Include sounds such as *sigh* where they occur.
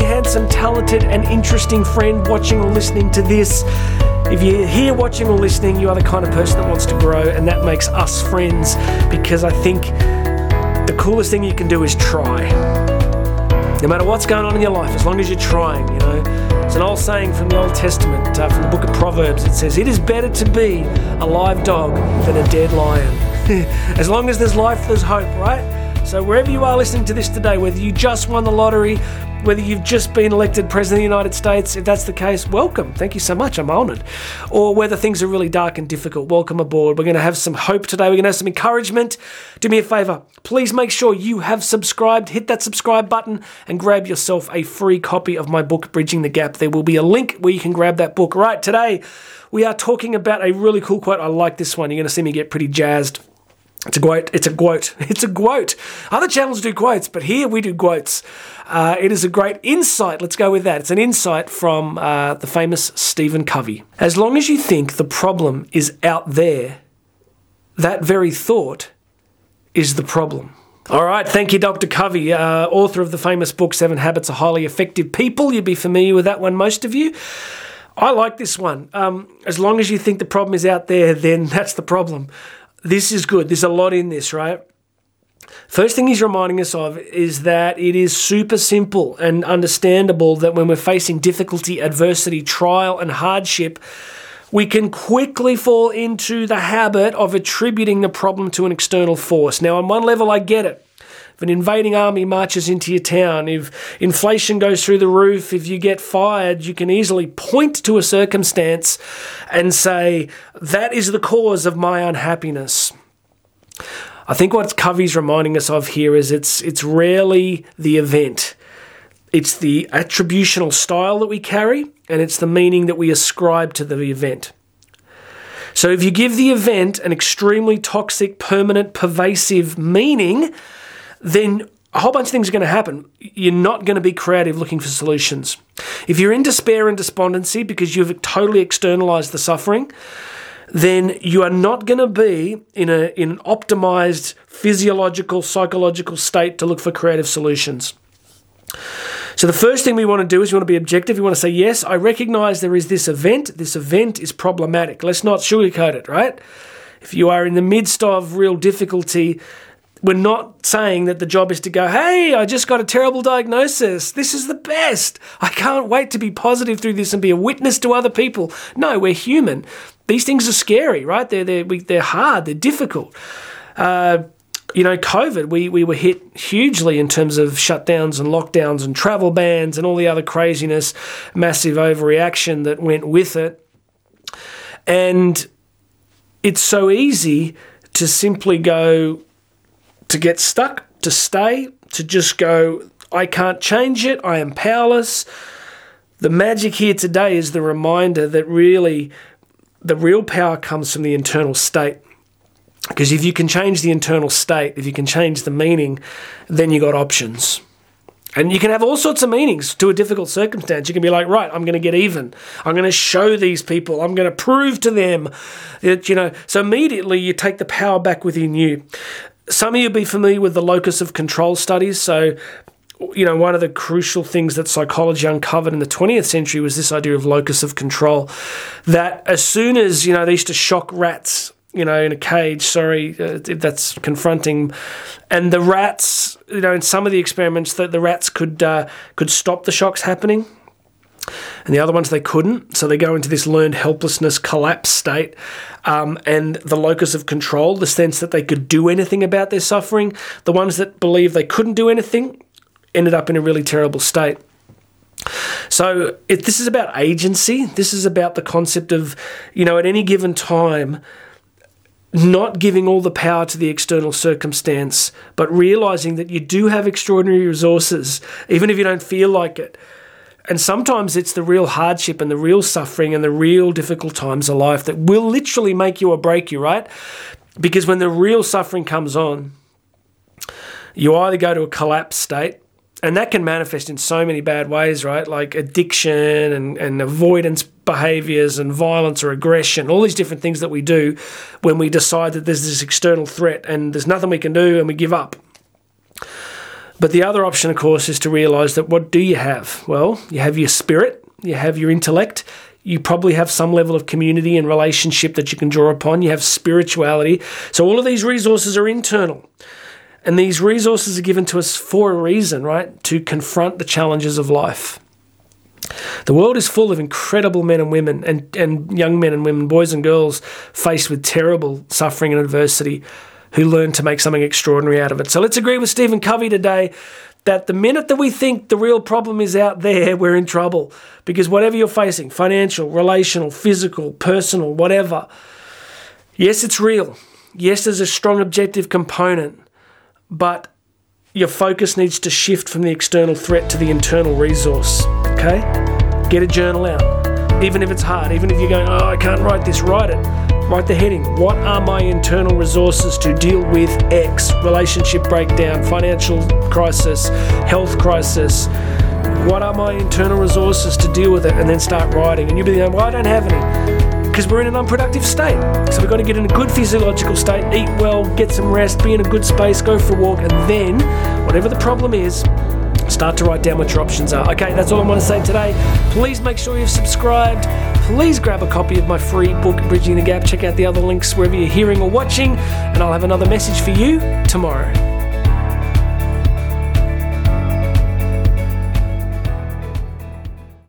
handsome, talented, and interesting friend watching or listening to this. If you're here watching or listening, you are the kind of person that wants to grow, and that makes us friends because I think the coolest thing you can do is try. No matter what's going on in your life, as long as you're trying, you know. It's an old saying from the Old Testament, uh, from the book of Proverbs. It says, It is better to be a live dog than a dead lion. *laughs* as long as there's life, there's hope, right? So, wherever you are listening to this today, whether you just won the lottery, whether you've just been elected President of the United States, if that's the case, welcome. Thank you so much. I'm honoured. Or whether things are really dark and difficult, welcome aboard. We're going to have some hope today. We're going to have some encouragement. Do me a favour. Please make sure you have subscribed. Hit that subscribe button and grab yourself a free copy of my book, Bridging the Gap. There will be a link where you can grab that book. Right, today we are talking about a really cool quote. I like this one. You're going to see me get pretty jazzed. It's a quote. It's a quote. *laughs* It's a quote. Other channels do quotes, but here we do quotes. Uh, it is a great insight. Let's go with that. It's an insight from uh, the famous Stephen Covey. As long as you think the problem is out there, that very thought is the problem. All right, thank you, Dr. Covey, uh, author of the famous book Seven Habits of Highly Effective People. You'd be familiar with that one, most of you. I like this one. Um, as long as you think the problem is out there, then *laughs* that's the problem this is good. There's a lot in this, right? First thing he's reminding us of is that it is super simple and understandable that when we're facing difficulty, adversity, trial, and hardship, we can quickly fall into the habit of attributing the problem to an external force. Now, on one level, I get it. If an invading army marches into your town, if inflation goes through the roof, if you get fired, you can easily point to a circumstance and say, that is the cause of my unhappiness. I think what Covey's reminding us of here is it's it's rarely the event. It's the attributional style that we carry, and it's the meaning that we ascribe to the event. So if you give the event an extremely toxic, permanent, pervasive meaning, then a whole bunch of things are going to happen. You're not going to be creative looking for solutions. If you're in despair and despondency because you've totally externalized the suffering, then you are not going to be in, a, in an optimized physiological, psychological state to look for creative solutions. So, the first thing we want to do is we want to be objective. We want to say, yes, I recognize there is this event. This event is problematic. Let's not sugarcoat it, right? If you are in the midst of real difficulty, we're not saying that the job is to go, hey, I just got a terrible diagnosis. This is the best. I can't wait to be positive through this and be a witness to other people. No, we're human. These things are scary, right? They're, they're, they're hard, they're difficult. Uh, you know, COVID, we, we were hit hugely in terms of shutdowns and lockdowns and travel bans and all the other craziness, massive overreaction that went with it. And it's so easy to simply go, to get stuck, to stay, to just go, I can't change it, I am powerless. The magic here today is the reminder that really the real power comes from the internal state. Because if you can change the internal state, if you can change the meaning, then you got options. And you can have all sorts of meanings to a difficult circumstance. You can be like, right, I'm going to get even. I'm going to show these people. I'm going to prove to them that, you know. So immediately you take the power back within you. Some of you will be familiar with the locus of control studies. So, you know, one of the crucial things that psychology uncovered in the 20th century was this idea of locus of control. That as soon as, you know, they used to shock rats you know, in a cage. Sorry, uh, that's confronting. And the rats, you know, in some of the experiments, that the rats could uh, could stop the shocks happening and the other ones they couldn't. So they go into this learned helplessness collapse state. Um, and the locus of control, the sense that they could do anything about their suffering, the ones that believe they couldn't do anything ended up in a really terrible state. So it, this is about agency. This is about the concept of, you know, at any given time, not giving all the power to the external circumstance, but realizing that you do have extraordinary resources, even if you don't feel like it. And sometimes it's the real hardship and the real suffering and the real difficult times of life that will literally make you or break you, right? Because when the real suffering comes on, you either go to a collapse state, and that can manifest in so many bad ways, right? Like addiction and, and avoidance behaviors and violence or aggression, all these different things that we do when we decide that there's this external threat and there's nothing we can do and we give up. But the other option, of course, is to realize that what do you have? Well, you have your spirit, you have your intellect, you probably have some level of community and relationship that you can draw upon, you have spirituality. So all of these resources are internal. And these resources are given to us for a reason, right? To confront the challenges of life. The world is full of incredible men and women, and, and young men and women, boys and girls, faced with terrible suffering and adversity, who learned to make something extraordinary out of it. So let's agree with Stephen Covey today that the minute that we think the real problem is out there, *laughs* we're in trouble. Because whatever you're facing financial, relational, physical, personal, whatever yes, it's real. Yes, there's a strong objective component, but your focus needs to shift from the external threat to the internal resource. Okay? Get a journal out. Even if it's hard, even if you're going, oh, I can't write this, write it. Write the heading. What are my internal resources to deal with X? Relationship breakdown, financial crisis, health crisis. What are my internal resources to deal with it? And then start writing. And you'll be going, well, I don't have any. Because we're in an unproductive state. So we've got to get in a good physiological state, eat well, get some rest, be in a good space, go for a walk, and then, whatever the problem is, start to write down what your options are. Okay, that's all I want to say today. Please make sure you've subscribed. Please grab a copy of my free book, Bridging the Gap. Check out the other links wherever you're hearing or watching, and I'll have another message for you tomorrow.